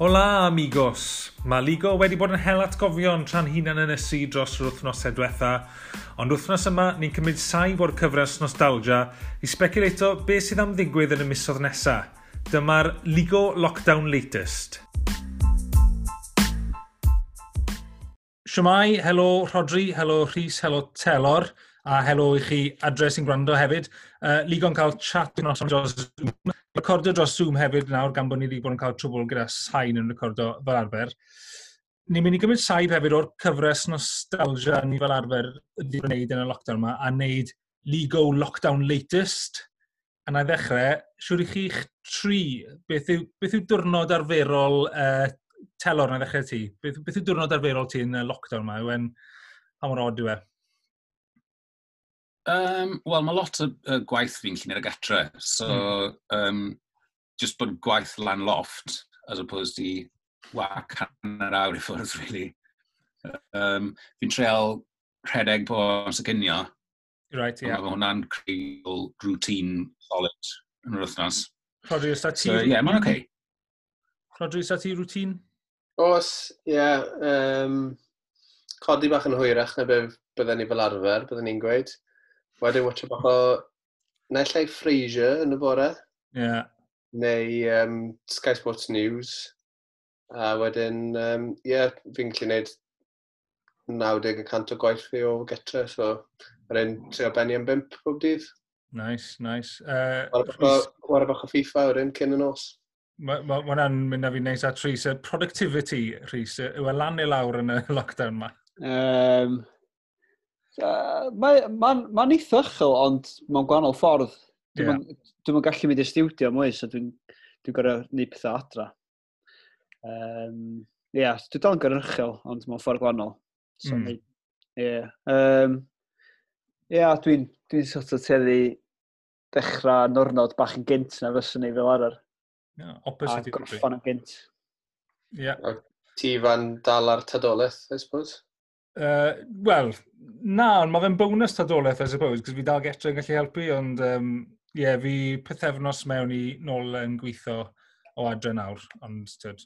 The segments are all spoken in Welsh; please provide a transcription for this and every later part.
Hola amigos! Mae Ligo wedi bod yn hel atgofion tra'n hunan yn ysu dros yr wythnosau diwetha, ond wythnos yma ni'n cymryd saif o'r cyfres Nostalgia i speculato beth sydd am ddigwydd yn y misodd nesaf. Dyma'r Ligo Lockdown Latest. Siwmai, helo Rodri, helo Rhys, helo Telor, a helo i chi adres sy'n gwrando hefyd. Uh, Ligo'n cael chat yn os am Zoom, recordio dros Zoom hefyd nawr, gan bod ni wedi bod yn cael trwbl gyda sain yn recordio fel arfer. Ni'n mynd i gymryd saib hefyd o'r cyfres nostalgia ni fel arfer wedi gwneud yn y lockdown yma, a wneud Ligo Lockdown Latest. A na i ddechrau, siwr i chi'ch tri, beth yw, beth yw diwrnod arferol uh, telor na ddechrau ti? Beth, beth yw diwrnod arferol ti yn y lockdown yma? Ywen, pa mor od yw e? Um, Wel, mae lot o uh, gwaith fi'n llun ar y gatre. So, mm. um, just bod gwaith lan loft, as opposed i wac hanner awr i ffwrdd, really. Um, fi'n treol rhedeg po am cynio. Right, ie. Yeah. Mae hwnna'n creu routine solid yn yr wythnos. Rodrys, a ti... So, ie, yeah, mae'n oce. Okay. Rodrys, a ti routine? Os, ie. Yeah, um, codi bach yn hwyrach na beth bydden ni fel arfer, bydden ni'n gweud. Wedyn watcha bach o... Naill ai Frasier yn y bore. Ie. Yeah. Neu um, Sky Sports News. A wedyn, ie, um, yeah, fi'n gallu gwneud 90% o gwaith fi o getre, so yr un trio benni am bimp pob dydd. Nice, nice. Uh, Wara bach o FIFA o'r un cyn y nos. Mae ma, ma hwnna'n mynd â fi neis at Rhys. Productivity, Rhys, yw e lan i lawr yn y lockdown ma? Um, Uh, Mae'n ma, ma n eithychol, ond mae'n gwahanol ffordd. Dwi'n yeah. dwi, gallu mynd i'r studio mwy, so dwi'n dwi, gorau gwneud pethau adra. Um, Ie, yeah, dwi dal yn gyrrychol, ond mae'n ffordd gwahanol. So, mm. yeah. um, yeah, dwi'n dwi sort of teddu dechrau nornod bach yn gynt na fyswn ni fel arfer. Yeah, opposite a gorffan yn gynt. Yeah. Ti fan dal ar tadolaeth, I suppose? Uh, Wel, na, ond mae fe'n bonus tadolaeth, I suppose, cos fi dal getre yn gallu helpu, ond um, yeah, fi pethefnos mewn i nôl yn gweithio o adre nawr, ond tyd,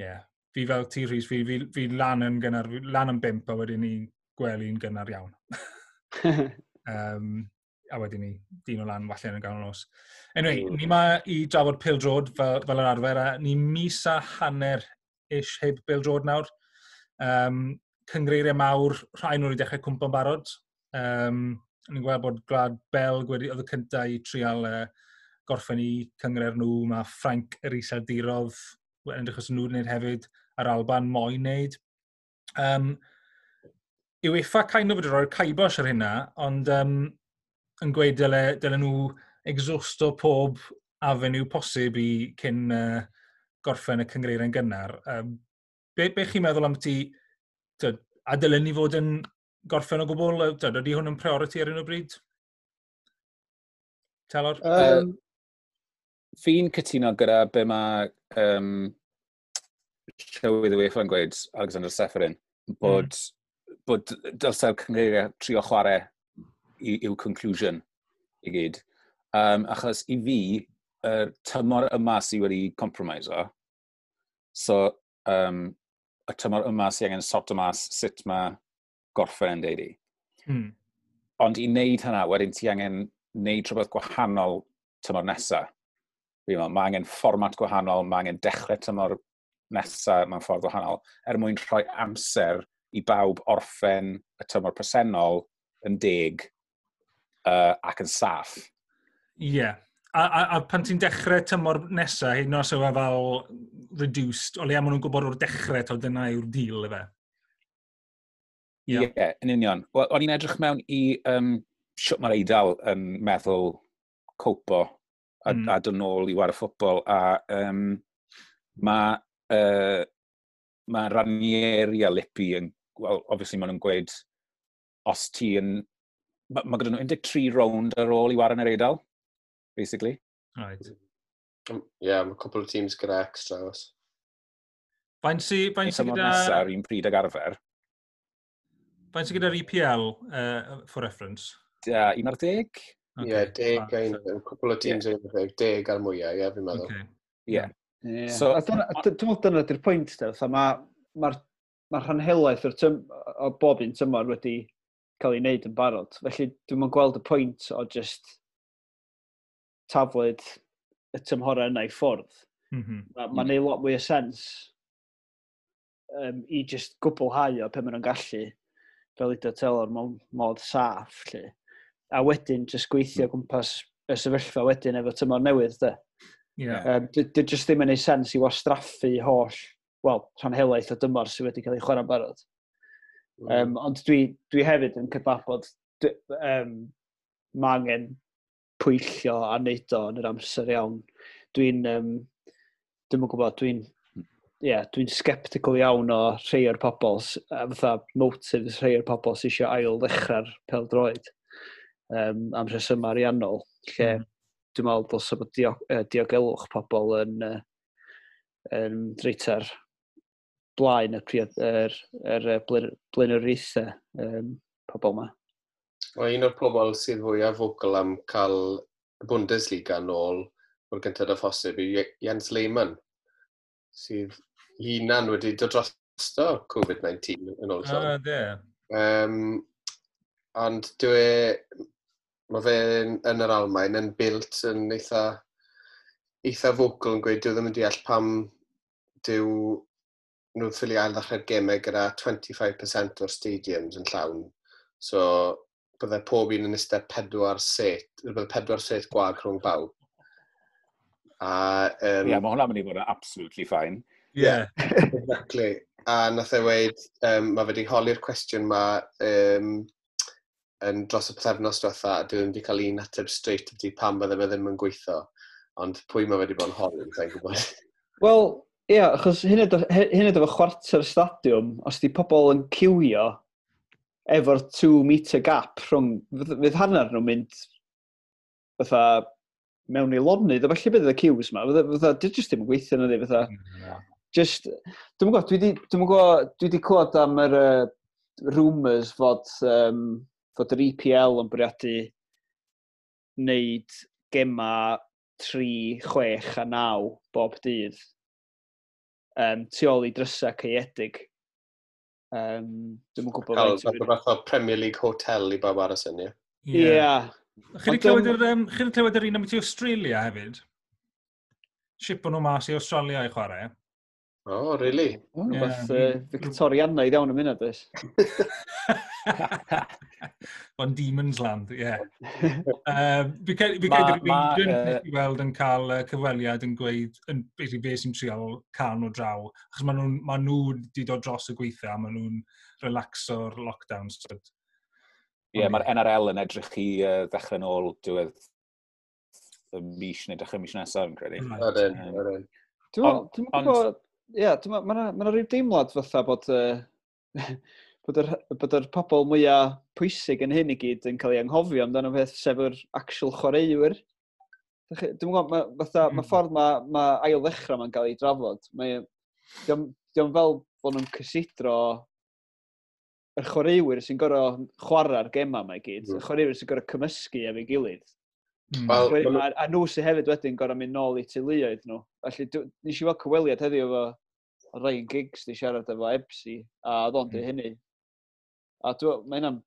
yeah. fi fel ti Rhys, fi, fi, fi lan yn gynnar, lan yn bimp a wedyn ni gwely'n gynnar iawn. um, a wedyn ni dyn o lan falle yn y ganol nos. Anyway, mm. ni ma i drafod pildrod fel, fel yr arfer, a ni mis a hanner ish heb pildrod nawr. Um, cyngreiriau mawr, rhai nhw wedi dechrau cwmpa'n barod. Um, ni'n gweld bod Glad Belg wedi, oedd y cyntaf i trial uh, gorffen i cyngreir nhw. Mae Frank yr Iseldirodd yn edrych os nhw wneud hefyd, a'r Alban moyn wneud. Um, yw effa kind of wedi rhoi'r caibos ar hynna, ond um, yn gweud dyle, dyle nhw exhausto pob afenw posib i cyn uh, gorffen y cyngreir yn gynnar. Um, be, be chi'n meddwl am ti tyd, a dylen ni fod yn gorffen o gwbl? Tyd, ydy hwn yn priority ar un o bryd? Telor? Um, Fi'n cytuno gyda be mae um, llywydd UEFA yn gweud, Alexander Seferin, bod, mm. bod dylse'r cyngreiriau trio chwarae i'w conclusion i gyd. Um, achos i fi, y er, tymor yma sydd wedi compromiso, so um, y tymor yma sy'n angen sort o mas sut mae gorffen yn deud i. Hmm. Ond i wneud hynna, wedyn ti angen wneud rhywbeth gwahanol tymor nesaf. Mae angen fformat gwahanol, mae angen dechrau tymor nesaf mewn ffordd gwahanol, er mwyn rhoi amser i bawb orffen y tymor presennol yn deg uh, ac yn saff. Ie. Yeah a, a, a pan ti'n dechrau tymor nesaf, hyn os yw e fel reduced, o le am nhw'n gwybod o'r dechrau to dyna yw'r deal efe. Ie, yeah. yeah, yn union. Wel, O'n i'n edrych mewn i um, siwt mae'r eidl yn meddwl copo a, mm. a dyn nôl i war y ffwbol. A um, mae uh, ma Ranieri a Lippi yn, well, obviously maen nhw'n gweud, os ti yn, mae ma, gyda nhw 13 rownd ar ôl i war yn yr eidl basically. Right. Um, yeah, mae cwpl o teams gyda extra. os. Faint si, faint si gyda... Nesaf, un pryd ag arfer. Faint si gyda'r EPL, uh, for reference? Da, un ar deg? Ie, okay. yeah, deg, ah, so... cwpl o teams yeah. ar deg, deg ar mwyaf, ie, yeah, fi'n meddwl. Okay. Yeah. Yeah. So, a dyna, dwi'n meddwl dyna di'r pwynt, mae'r ma, ma, ma rhanhelaeth o'r tym, o bob un tymor wedi cael ei wneud yn barod. Felly, dwi'n meddwl gweld y pwynt o just taflid y tymhorau yna i ffwrdd, mm-hmm. mm -hmm. mae'n ma, neud lot mwy o sens um, i just gwblhau o pe maen nhw'n gallu fel ido telor modd saff. Lle. A wedyn, just gweithio mm. gwmpas y sefyllfa wedyn efo tymor newydd. De. Yeah. Um, Dwi'n just ddim yn ei sens i wastraffu holl, wel, rhan helaeth o dymor sydd wedi cael ei chwarae'n barod. Um, ond dwi, dwi hefyd yn cydnabod, dwi, um, mae angen pwyllio a wneud o yn yr amser iawn. Dwi'n, um, dwi'n gwybod, dwi'n yeah, dwi'n sceptical iawn o rhai o'r pobl, fatha motives rhai o'r pobl sydd eisiau ail ddechrau'r pel droed um, am rhesym ariannol, lle mm. dwi'n meddwl dylse bod diog, uh, diogelwch pobl yn, uh, yn dreitar blaen y pryd, er, er, er blaenoriaethau um, pobl yma. Mae un o'r pobl sydd fwyaf focal am cael y Bundesliga nôl o'r gyntaf a phosib yw Jens Lehmann, sydd hunan wedi dod drosto COVID-19 yn ôl Ah, Ah, de. Um, ond dwi, e, mae fe yn, yr Almain yn built yn eitha, eitha vocal yn gweud, dwi e ddim yn deall pam dyw nhw'n ffili ail ddechrau'r gemau gyda 25% o'r stadiums yn llawn. So, bydde pob un yn eistedd pedwar set, bydde pedwar set gwag rhwng bawb. A, um, yeah, mae hwnna'n mynd i fod yn absolutely fine. Yeah, exactly. A nath e weid, um, mae wedi holi'r cwestiwn ma um, yn dros y pethefnos diwetha, a dwi'n wedi cael un ateb straight ydy pam bydde fe ddim yn gweithio. Ond pwy mae wedi bod yn holi, dwi'n gwybod. Wel, ie, yeah, achos hyn ydw fy chwarter stadiwm, os di pobl yn cywio efo'r 2 metre gap rhwng, fydd fydd hanner nhw'n mynd fatha mewn i lonydd, a falle bydd y cews yma, fatha, dwi jyst ddim yn gweithio na ddi, fatha, just, dwi'n gwybod, dwi wedi clywed am yr uh, rumours fod, um, fod yr EPL yn bwriadu wneud gema 3, 6 a 9 bob dydd um, tu ôl i drysau caeedig. Um, Dwi'n yn gwybod... Cael fath o Premier League Hotel i bawb aros yn, ie? Ie. Chi wedi clywed yr un am ti Australia hefyd? Sipo nhw mas i Australia i chwarae. O, oh, really? Rhywbeth yeah. uh, Victorianaidd iawn y munud, oes? on Demon's Land, ie. Um, fi cael ei weld yn cael uh, cyfweliad yn gweud, yn beth be sy'n trial cael nhw draw, achos maen nhw, ma nhw wedi dod dros y gweithio, a maen nhw'n relaxo'r lockdown. Ie, so. yeah, mae'r NRL yn edrych i uh, ddechrau nôl diwedd y mis neu dechrau mis nesaf yn credu. Ydyn, ydyn. Dwi'n gwybod, ie, mae yna rhyw deimlad fatha bod uh, bod yr, bod yr pobl mwyaf pwysig yn hyn i gyd yn cael ei anghofio amdano beth sef yr actual chwaraewyr. Dwi'n gwybod, mae, fatha, mm. ffordd mae, ma ail ddechrau mae'n cael ei drafod. Mae, diom, fel bod nhw'n cysidro yr chwaraewyr sy'n gorau chwarae'r gema mae gyd. Mm. Y hmm. chwaraewyr sy'n gorau cymysgu efo'i gilydd. Mm. Well, a, a nhw sy'n hefyd wedyn gorau mynd nôl i teuluoedd nhw. Felly, nes i weld cyweliad heddiw efo Ryan Giggs di siarad efo Ebsi, a oedd o'n mm. hynny A mae hynna'n...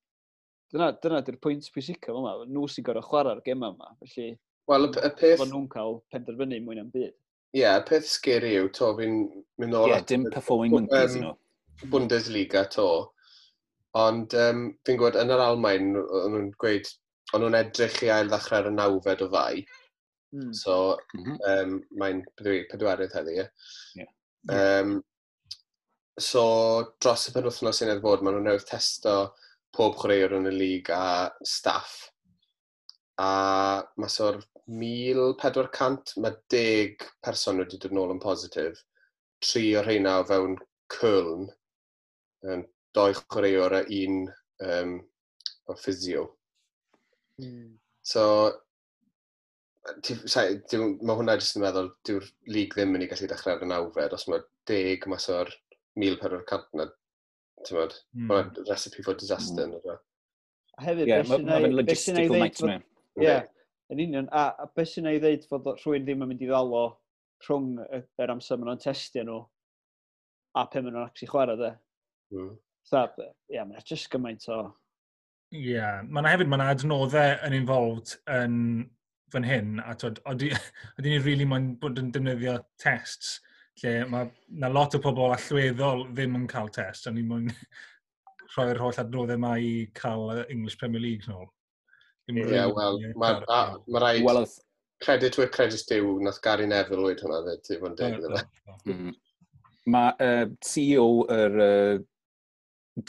Dyna, dyna di'r pwynt pwysica yma. Nhw sy'n gorau chwarae'r gemau yma. Felly, Wel, y peth... Fod nhw'n cael penderfynu mwy na'n byd. Ie, yeah, y peth sgeri yw, to, fi'n mynd nôl... Ie, yeah, dim performing monkeys um, nhw. Bundesliga, to. Ond um, fi'n gwybod, yn yr Almain, o'n nhw'n gweud, o'n nhw'n edrych i ail ddechrau'r nawfed o fai. Mm. So, mm -hmm. um, mae'n pedwerydd heddi, ie. Yeah. Um, So, dros y penwthnos sy'n edrych bod, maen nhw'n newydd testo pob chwaraewr yn y lig a staff. A mas o'r 1,400, mae 10 person wedi dod nôl yn positif. Tri o'r rheina o fewn Cwln, um, doi chwaraewr a un um, o ffisio. Mm. So, mae hwnna jyst yn meddwl, dyw'r lig ddim yn ei gallu dechrau ar y nawfed, os mae deg mas o'r 1400 na, tymod, mm. mae'n recipe for disaster. Mm. A hefyd, yeah, mae'n logistical nightmare. Ie, yn union. A, a beth sy'n ei ddeud fod rhywun ddim yn mynd i ddalo rhwng yr amser maen nhw'n testio nhw a pe maen nhw'n actually chwarae de. Mm. Tha, ie, yeah, mae'n just gymaint o... Ie, yeah. mae yna hefyd, mae yna adnoddau yn involved yn fan hyn, a twyd, oedden ni'n rili really moyn bod yn defnyddio tests lle mae na lot o pobl allweddol ddim yn cael test, a ni mwyn rhoi'r holl adnoddau yma i cael English Premier League nôl. Ie, yeah, wel, mae rhaid... Well, credit where credit due, nath Gary Neville wedi hwnna, dde, ti fod yn deg Mae uh, CEO yr uh,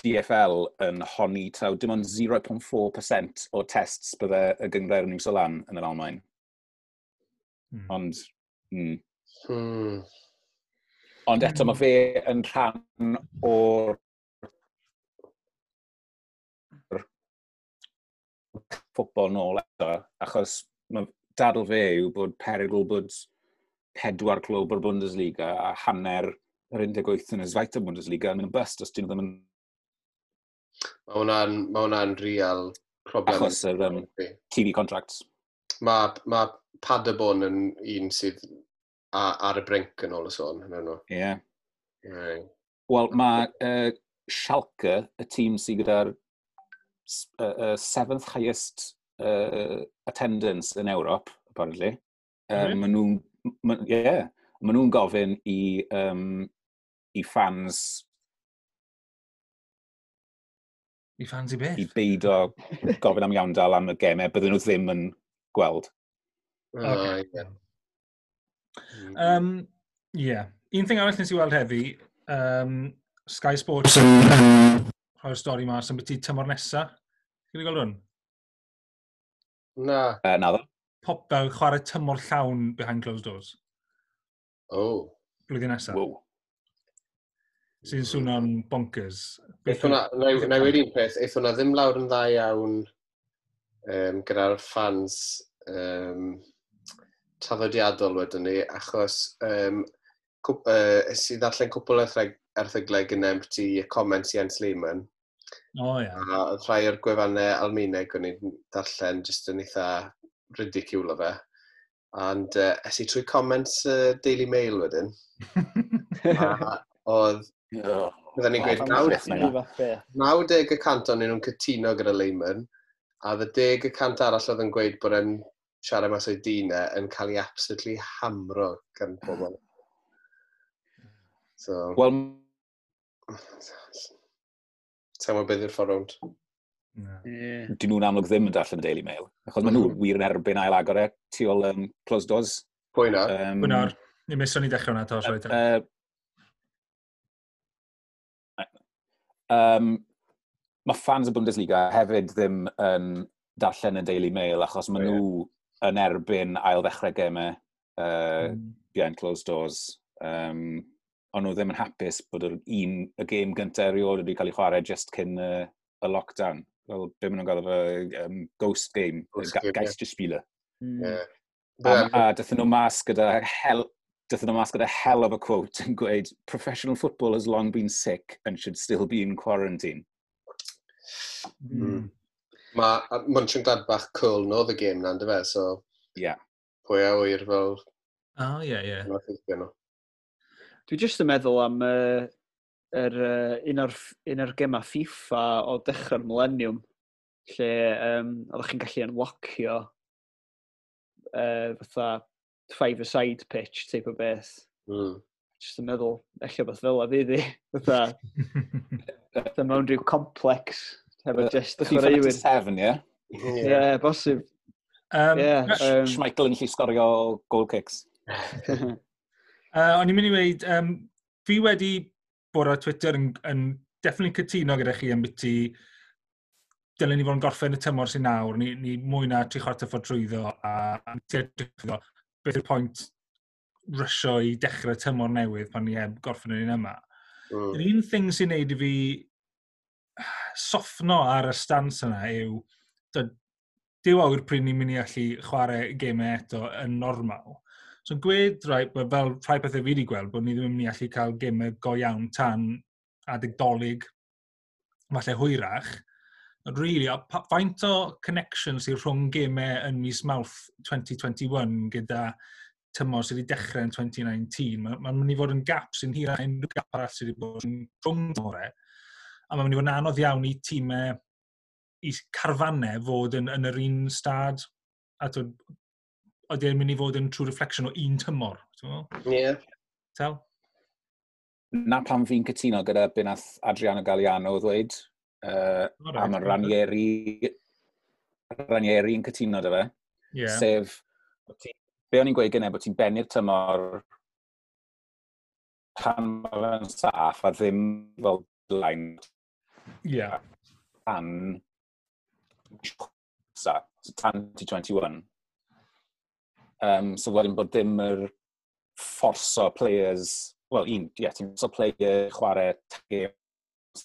DFL yn honni taw dim ond 0.4% o tests bydde y gyngreir yn i'w lan yn yr Almain. Mm. Ond, mm. Hmm. hmm. Ond eto mae fe yn rhan o'r ffwbol nôl eto, achos mae dadl fe yw bod perygl bod pedwar clwb o'r Bundesliga a hanner yr 18 yn y Zweite Bundesliga yn mynd yn bust os dyn nhw ddim yn... Mae hwnna'n ma hwnna real problem. Achos yr um, TV contracts. Mae ma Paderborn yn un sydd a, ar y brink yn ôl y sôn. Ie. Yeah. Right. Wel, mae uh, Schalke, y tîm sydd gyda'r uh, uh, seventh highest uh, attendance yn Ewrop, apparently. Um, mm. Maen nhw'n ma, yeah, ma nhw gofyn i, um, i fans... I fans i beth? I beidio gofyn am iawn dal am y gemau bydden nhw ddim yn gweld. Oh, okay. yeah. Mm-hmm. Um, yeah. Un thing arall nes i weld heddi, um, Sky Sports yn rhoi'r stori mas am beth i tymor nesa. Chi'n gweld hwn? Na. Uh, na ddo. Pop fel chwarae tymor llawn behind closed doors. Oh. Blwyddyn nesa. Wow. Sy'n swno'n bonkers. Beth hwnna, na i wedi un peth, eith hwnna ddim lawr yn dda iawn um, gyda'r fans um, traddodiadol wedyn ni, achos um, cwp, uh, es i ddarllen cwpl erthyglau gyda ti comments i Jens Lehmann. O, oh, ia. Yeah. A rhai o'r gwefannau Almaeneg o'n i'n darllen jyst yn eitha ridicule o fe. And uh, es i trwy comments uh, Daily Mail wedyn. a oedd... Byddwn ni'n gweud 90 y cant o'n nhw'n cytuno gyda Lehman, a dde 10 y cant arall oedd yn gweud bod e'n siarad mas o'i dîna e yn cael ei absolutely hamro gan pobl. So, Wel... Ta'n mwyn beth yw'r ffordd rownd. Yeah. Dyn nhw'n amlwg ddim yn darllen y Daily Mail. Achos maen nhw mm. wir yn erbyn ail agor e, tu ôl um, closed doors. Pwy na? Um, Pwy nawr? Ni meson ni dechrau hwnna to, rhaid. Uh, um, mae fans y Bundesliga hefyd ddim yn darllen y Daily Mail achos maen oh, nhw yn erbyn ail ddechrau gemau uh, mm. behind closed doors. Um, ond nhw ddim yn hapus bod yr un, y gêm gyntaf erioed wedi cael ei chwarae just cyn y, y lockdown. Fel be maen nhw'n gael efo um, ghost game, ghost ga, game Geisterspiele. Yeah. Mm. Yeah. Um, a dythyn nhw mas gyda hel, dythyn nhw mas gyda hell of a quote yn gweud, professional football has long been sick and should still be in quarantine. Mm. Mae Munchen Gladbach Cwln oedd y gêm na'n dyfe, so... Ie. Yeah. Pwy a wyr fel... O, oh, ie, yeah, ie. Yeah. Dwi jyst yn meddwl am uh, er, uh, un o'r, un o'r gema FIFA o dechrau'r millennium, lle um, oeddech chi'n gallu unlockio uh, fatha five-a-side pitch type o beth. Mm just yn meddwl, eich beth fel a fydd i, fatha, fatha mewn rhyw complex Hefo just y chwaraewyr. Seven, ie? Ie, bosib. Um, yeah, um, Schmeichel yn lli sgorio goal kicks. uh, o'n i'n mynd i weid, um, fi wedi bod ar Twitter yn, yn definitely cytuno gyda chi ambiti dylen ni fod yn gorffen y tymor sy'n nawr, ni, ni mwy na tri chwarter ffordd trwyddo a trwyddo beth yw'r pwynt rysio i dechrau tymor newydd pan ni heb gorffen yn un yma. Mm. Yr Un thing sy'n neud i fi soffno ar y stans yna yw, dyw awr pryd ni'n mynd i allu chwarae gemau eto yn normal. So gwed rai, fel rhai pethau fi wedi gweld, bod ni ddim yn mynd i allu cael gemau go iawn tan adegdolig, falle hwyrach. Really, faint o connection sy'n rhwng gemau yn mis Mawrth 2021 gyda tymor sydd wedi dechrau yn 2019, mae'n ma mynd i fod yn gap sy'n hir a unrhyw gap arall sydd wedi bod yn rhwng tymorau. E a mae'n mynd i fod yn anodd iawn i tîmau, i carfannau fod yn, yn yr un stad, a to, oedd e'n mynd i fod yn true reflection o un tymor. Ie. Yeah. Tel? Na pam fi'n cytuno gyda bynath Adriano Galliano ddweud, uh, right, a mae Ranieri, Ranieri yn cytuno dy fe. Yeah. Sef, be o'n i'n gweud gynnau bod ti'n bennu'r tymor pan mae fe'n saff a ddim fel blaen Yeah. Tan... tan 2021. Um, so wedyn bod dim yr fforso players, wel un, ie, yeah, ti'n fforso player chwarae games,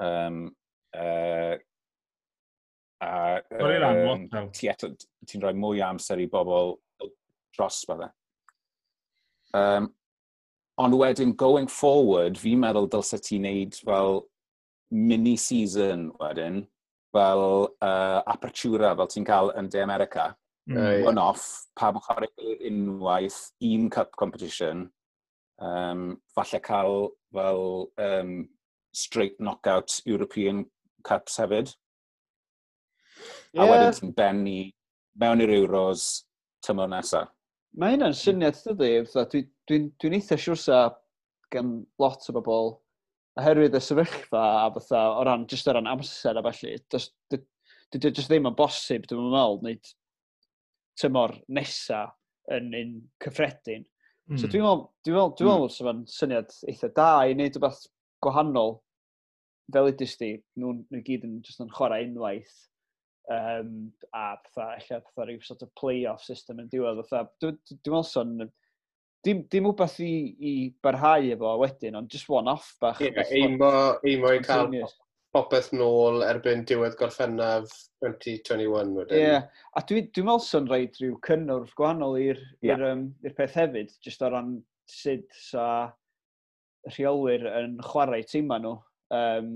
um, uh, a... Um, Ti'n rhoi mwy amser i bobl dros fe. Um, ond wedyn, going forward, fi'n meddwl dylse ti'n neud, fel mini-season wedyn, fel uh, apertura, fel ti'n cael yn De America. Mm. One-off, pa pam chwarae unwaith, un cup competition, um, falle cael fel um, straight knockout European Cups hefyd. Yeah. A wedyn ti'n benni mewn i'r Euros tymor nesaf. Mae hynna'n syniad dydy, dwi'n dwi, dwi, dwi eitha siwr sa gan lot o bobl oherwydd y sefyllfa a fatha, o ran, just o ran amser a felly, dydy just ddim yn bosib, dwi'n meddwl, wneud tymor nesa yn un cyffredin. Mm. So hmm. dwi'n meddwl, dwi'n meddwl, dwi'n hmm. meddwl, mm. meddwl, syniad eitha da i wneud rhywbeth gwahanol fel ydys di, nhw'n nhw gyd yn, just yn chwarae unwaith. Um, a fatha, eich fatha rhyw sort of play-off system yn diwedd. Fatha, dwi'n meddwl son dim, dim wbeth i, i barhau efo wedyn, ond just one-off bach. Ie, yeah, eimo, eimo i cael popeth nôl erbyn diwedd gorffennaf 2021 wedyn. Ie, yeah. a dwi'n dwi, meddwl sy'n rhaid rhyw cynnwrf gwahanol i'r yeah. um, peth hefyd, jyst o ran sut sa rheolwyr yn chwarae tîma nhw, um,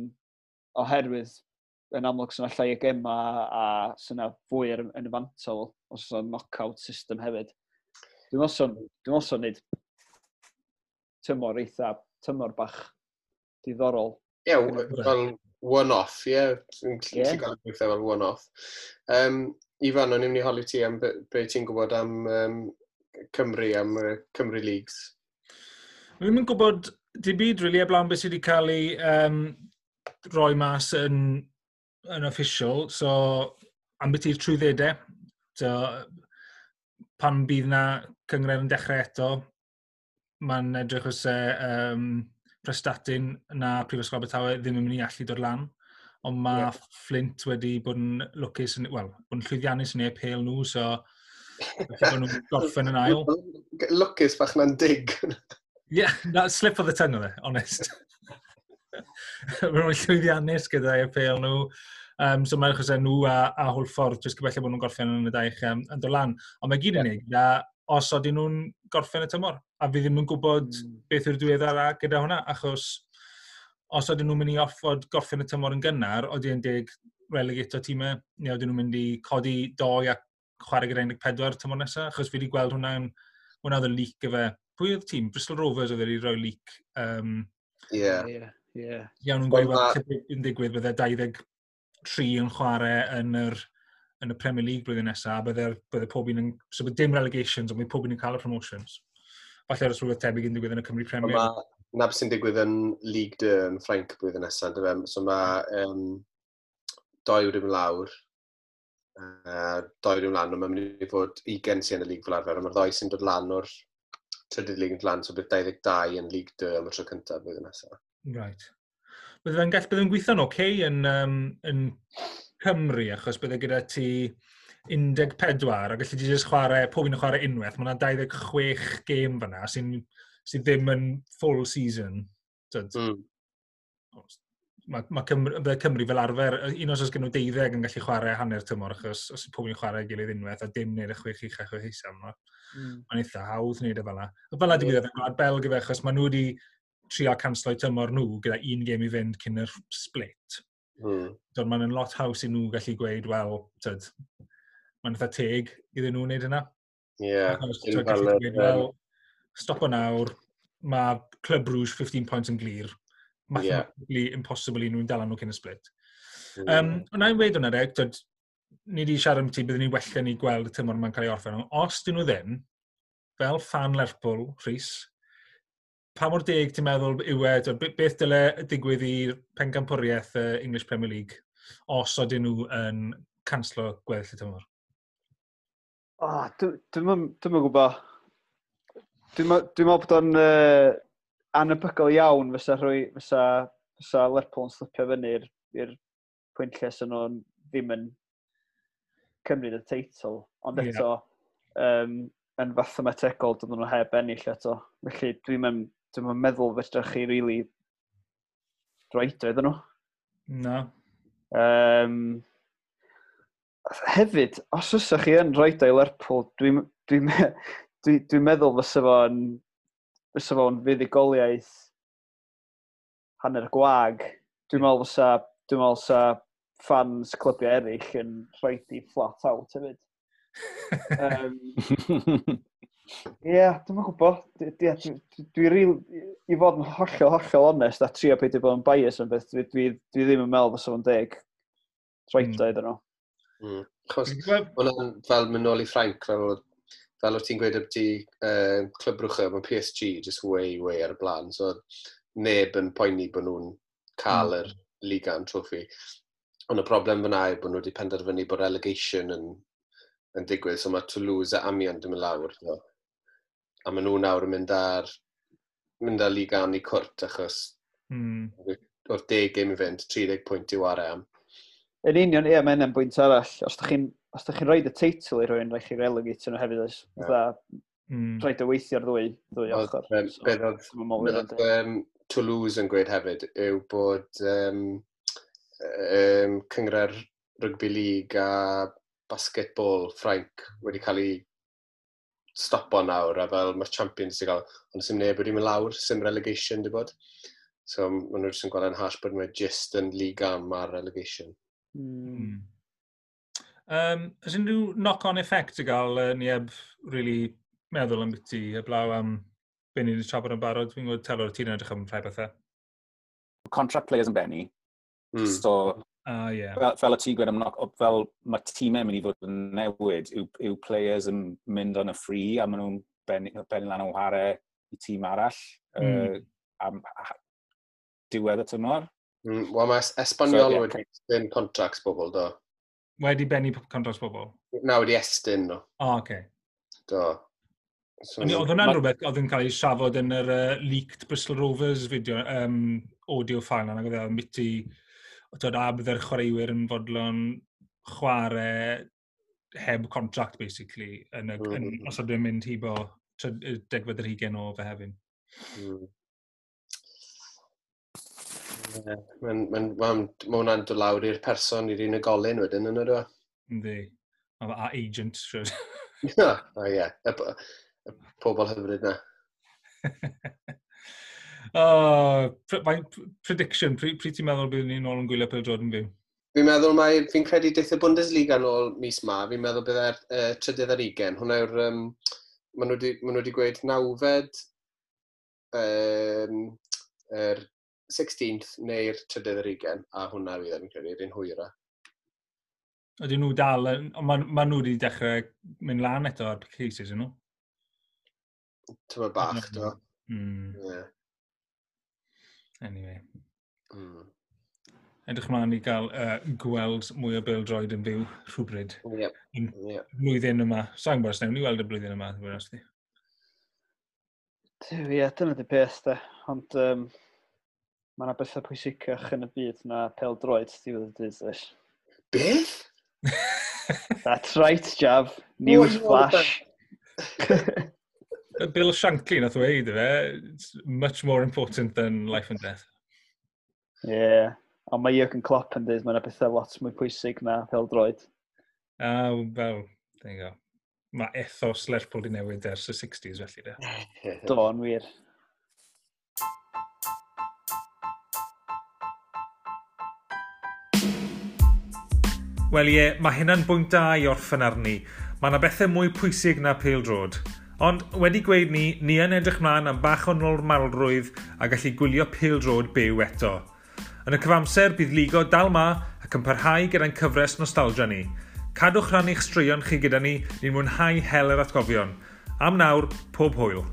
oherwydd yn amlwg sy'n allai y gema a sy'n fwy yn y fantol, os oes o'n knock-out system hefyd. Dwi'n meddwl sy'n nid tymor eitha, tymor bach diddorol. Ie, yeah, fel one-off, ie. Yeah. Dwi'n gallu gael gweithio fel one-off. Um, Ifan, o'n i'n mynd i holi ti am be, ti'n gwybod am um, Cymru, am uh, Cymru Leagues. Dwi'n mynd gwybod dim byd, really, eblawn beth sydd wedi cael ei um, roi mas yn, yn official, so am beth i'r trwyddedau. So, pan bydd na cyngred yn dechrau eto. Mae'n edrych os e um, prestatyn na Prifysgol Abertawe ddim yn mynd i allu dod lan. Ond mae yeah. Flint wedi bod yn lwcus, wel, bod yn llwyddiannus yn ei apel nhw, so bod nhw'n gorffen yn ail. lwcus bach na'n dig. Ie, yeah, na, slip of the tongue o e, honest. Mae nhw'n llwyddiannus gyda'i apel nhw. Um, so mae'n achos nhw a, a Hwlffordd, jyst gyfellau bod nhw'n gorffen yn y daich um, yn dod lan. Ond mae gyd yn yeah. gyda os oedden nhw'n gorffen y tymor. A fi ddim yn gwybod mm. beth yw'r diweddar a gyda hwnna, achos os oedden nhw'n mynd i offod gorffen y tymor yn gynnar, oedden nhw'n deg relegato tîmau, neu oedden nhw'n mynd i codi doi a chwarae gyda 14 tymor nesaf, achos fi wedi gweld hwnna'n hwnna oedd y leak gyfe. Pwy oedd tîm? Bristol Rovers oedd wedi rhoi leak. Um, yeah. yeah. Yeah. Iawn nhw'n gweud, well, yn digwydd bydde 23 yn chwarae yn yr yn y Premier League blwyddyn nesaf, bydde, bydde pob un yn... So bydde dim relegations, ond mae pob un yn cael y promotions. Falle ar y ysbryd tebyg yn digwydd yn y Cymru Premier. Mae na sy'n digwydd yn League 2 yn Ffrainc blwyddyn nesaf, dy fem. So mae um, doi wedi mynd lawr, uh, doi wedi mynd lan, ond mae'n mynd i fod 20 sy'n y League fel arfer, ond mae'r ddoi sy'n dod lan o'r trydydd League yn lan, so bydd 22 yn League 2 am y tro cyntaf blwyddyn nesaf. Right. Bydde fe'n gallu, bydde gweithio'n oce okay yn, um, yn Cymru, achos bydde gyda ti 14, a gallu ti jyst chwarae, pob un yn chwarae unwaith, mae yna 26 gêm fyna sy'n sy ddim yn full season. Tyd. Mm. Mae ma Cymru, Cymru fel arfer, un os oes gen nhw 12 yn gallu chwarae hanner tymor, achos os yw pob un chwarae gilydd unwaith, a dim wneud y chwech i'ch eich eich eich Mm. Mae'n eitha hawdd wneud e fel yna. Fel yna mm. digwyddodd yn gwlad Belg i fe, achos maen nhw wedi trio canslo tymor nhw gyda un gêm i fynd cyn yr split. Mm. Mae'n lot haws i nhw gallu gweud, wel, tyd, mae'n eitha teg iddyn nhw wneud yna. Ie. Yeah, well, stop o nawr, mae Club Rouge 15 points yn glir. Mathematically yeah. impossible i nhw'n dal nhw cyn y split. Mm. Um, Wna i'n weid hwnna reg, dod, ni wedi siarad am ti, byddwn ni wella ni gweld y tymor mae'n cael ei orffen. Os dyn nhw ddim, fel fan Lerpwl, Rhys, pa mor deg ti'n meddwl yw e, beth dyle digwydd i'r pencampwriaeth uh, English Premier League os oedden nhw yn canslo gweddill y tymor? Oh, Dwi'n yn gwybod. Dwi'n meddwl bod o'n uh, anebygol iawn fysa, rhoi, fysa, fysa Lerpwl yn slipio fyny i'r pwynt lle sy'n nhw'n ddim yn cymryd y teitl. Ond eto, um, yn fathemategol, dydyn nhw heb ennill eto. Felly dwi'n meddwl Dwi'n yn meddwl fedrwch chi rili really droed oedden nhw. No. Um, hefyd, os ysach chi yn rhoi o'i Lerpwl, dwi'n dwi, dwi, dwi, dwi meddwl fysa fo'n fysa fo'n fuddigoliaeth hanner gwag. Dwi'n meddwl fysa, dwi'n meddwl fysa fans clybiau eraill yn rhoi di flat out hefyd. um, Ie, yeah, dwi'n gwybod. Dwi, dwi, dwi rili, i fod yn hollol, hollol onest, a trio peidio bod yn bias yn beth, dwi, dwi, dwi ddim yn meddwl fysa fo'n deg. troita mm. iddyn nhw. Mm. Chos, hwnna'n fel mynd nôl i Ffrainc, fel, fel o ti'n gweud ydy uh, clwb rwchaf, mae PSG just way, way ar y blaen. So, neb yn poeni bod nhw'n cael mm. Liga yn trwffi. Ond y broblem fyna yw bod nhw wedi penderfynu bod relegation yn, yn digwydd, so mae Toulouse a Amiens ddim yn lawr. So a maen nhw nawr yn mynd ar mynd ar liga am i cwrt achos mm. o'r 10 gym i fynd, 30 pwynt i wario am. Yn union, ie, mae yna'n bwynt arall. Os ydych chi'n os ydych chi'n rhoi y teitl i rhywun, rhaid chi relegate nhw hefyd, oes? Yeah. Mm. Rhaid y weithio ar ddwy, ddwy ochr. Um, so, beth oedd, oedd um, Toulouse yn gweud hefyd yw bod um, um, cyngor rugby league a basketball Ffrainc wedi cael ei stopo nawr, a fel mae'r champions wedi cael, ond sy'n neb wedi mynd lawr, sy'n relegation di bod. So maen nhw jyst yn gweld yn hash bod mae just yn lig am ar relegation. Hmm. Mm. Um, Ys unrhyw knock-on effect i gael uh, ni eb really meddwl am byti heblaw am be ni wedi trafod yn barod? Fi'n gwybod telor ti'n edrych am rhai bethau. Contract players yn benni. Mm. So Ah, yeah. fel, fel y ti gwed, fel mae tîmau mynd i fod yn newid, yw, yw players yn mynd on y ffri a maen nhw'n benni ben lan o warau i tîm arall mm. uh, am diwedd y tymor. Mm, Wel, mae Espanol so, yeah. wedi contracts bobl, do. Wedi benni contracts bobl? Na, wedi estyn, no. O, oh, okay. Do. So, Ond oedd hwnna'n rhywbeth oedd yn cael ei siafod yn yr uh, leaked Bristol Rovers video, um, audio file, nag oedd e'n miti twyd, a byddai'r chwaraewyr yn fodlon chwarae heb contract, basically, yn y, mm. yn, hmm, hmm. os ydym mynd hibo degfed yr hugen o fe hefyd. Mm. Yeah, Mae'n ma, ma, ma hwnna'n dod lawr i'r person, i'r unigolyn wedyn, yn ydw? E? Ynddi. A agent, siwr. O, ie. Y pobl hyfryd na. Oh, mae'n prediction, pryd pri ti'n meddwl bydd ni'n ôl yn gwylio Phil Jordan fyw? Fi'n meddwl mai, fi'n credu deith y Bundesliga yn ôl mis ma, fi'n meddwl byddai'r e'r, uh, trydydd ar ugen. Hwna yw'r, um, maen nhw wedi gweud nawfed, um, er 16th neu'r trydydd ar ugen, a hwnna fydd yn credu, yr un hwyra. Ydyn nhw dal, ond maen ma nhw wedi dechrau mynd lan eto ar cases yn nhw? Tyma bach, mm. ti'n Mm. Yeah. Anyway. Mm. Edrych mlaen i gael uh, gweld mwy o Bill Droid yn fyw rhywbryd. Yep. Yep. Mlwyddyn yma. Sa'n gwybod os newn ni weld y blwyddyn yma, dwi'n gwybod ti. Ie, yeah, dyna di peth, de. Ond um, mae yna bethau pwysicach yn y byd na peldroed, diwedd y dydd, dweud. Beth? That's right, Jav. Oh, News flash. Bill Shankly nath wei, dy fe, it's much more important than life and death. Ie, yeah. ond mae Jürgen Klopp yn dweud, mae'n bethau lot mwy pwysig na fel droed. Ah, uh, fel, there you go. Mae ethos Lerpwl di newid ers y 60s felly, de. Do, yn wir. Wel ie, yeah, mae hynna'n bwynt da i orffen arni. Mae yna bethau mwy pwysig na peildrod. Ond wedi gweud ni, ni yn edrych mlaen am bach o normalrwydd a gallu gwylio pildrod byw eto. Yn y cyfamser bydd ligo dal ma ac yn parhau gyda'n cyfres nostalgia ni. Cadwch rannu'ch straeon chi gyda ni, ni'n mwynhau hel yr atgofion. Am nawr, pob hwyl.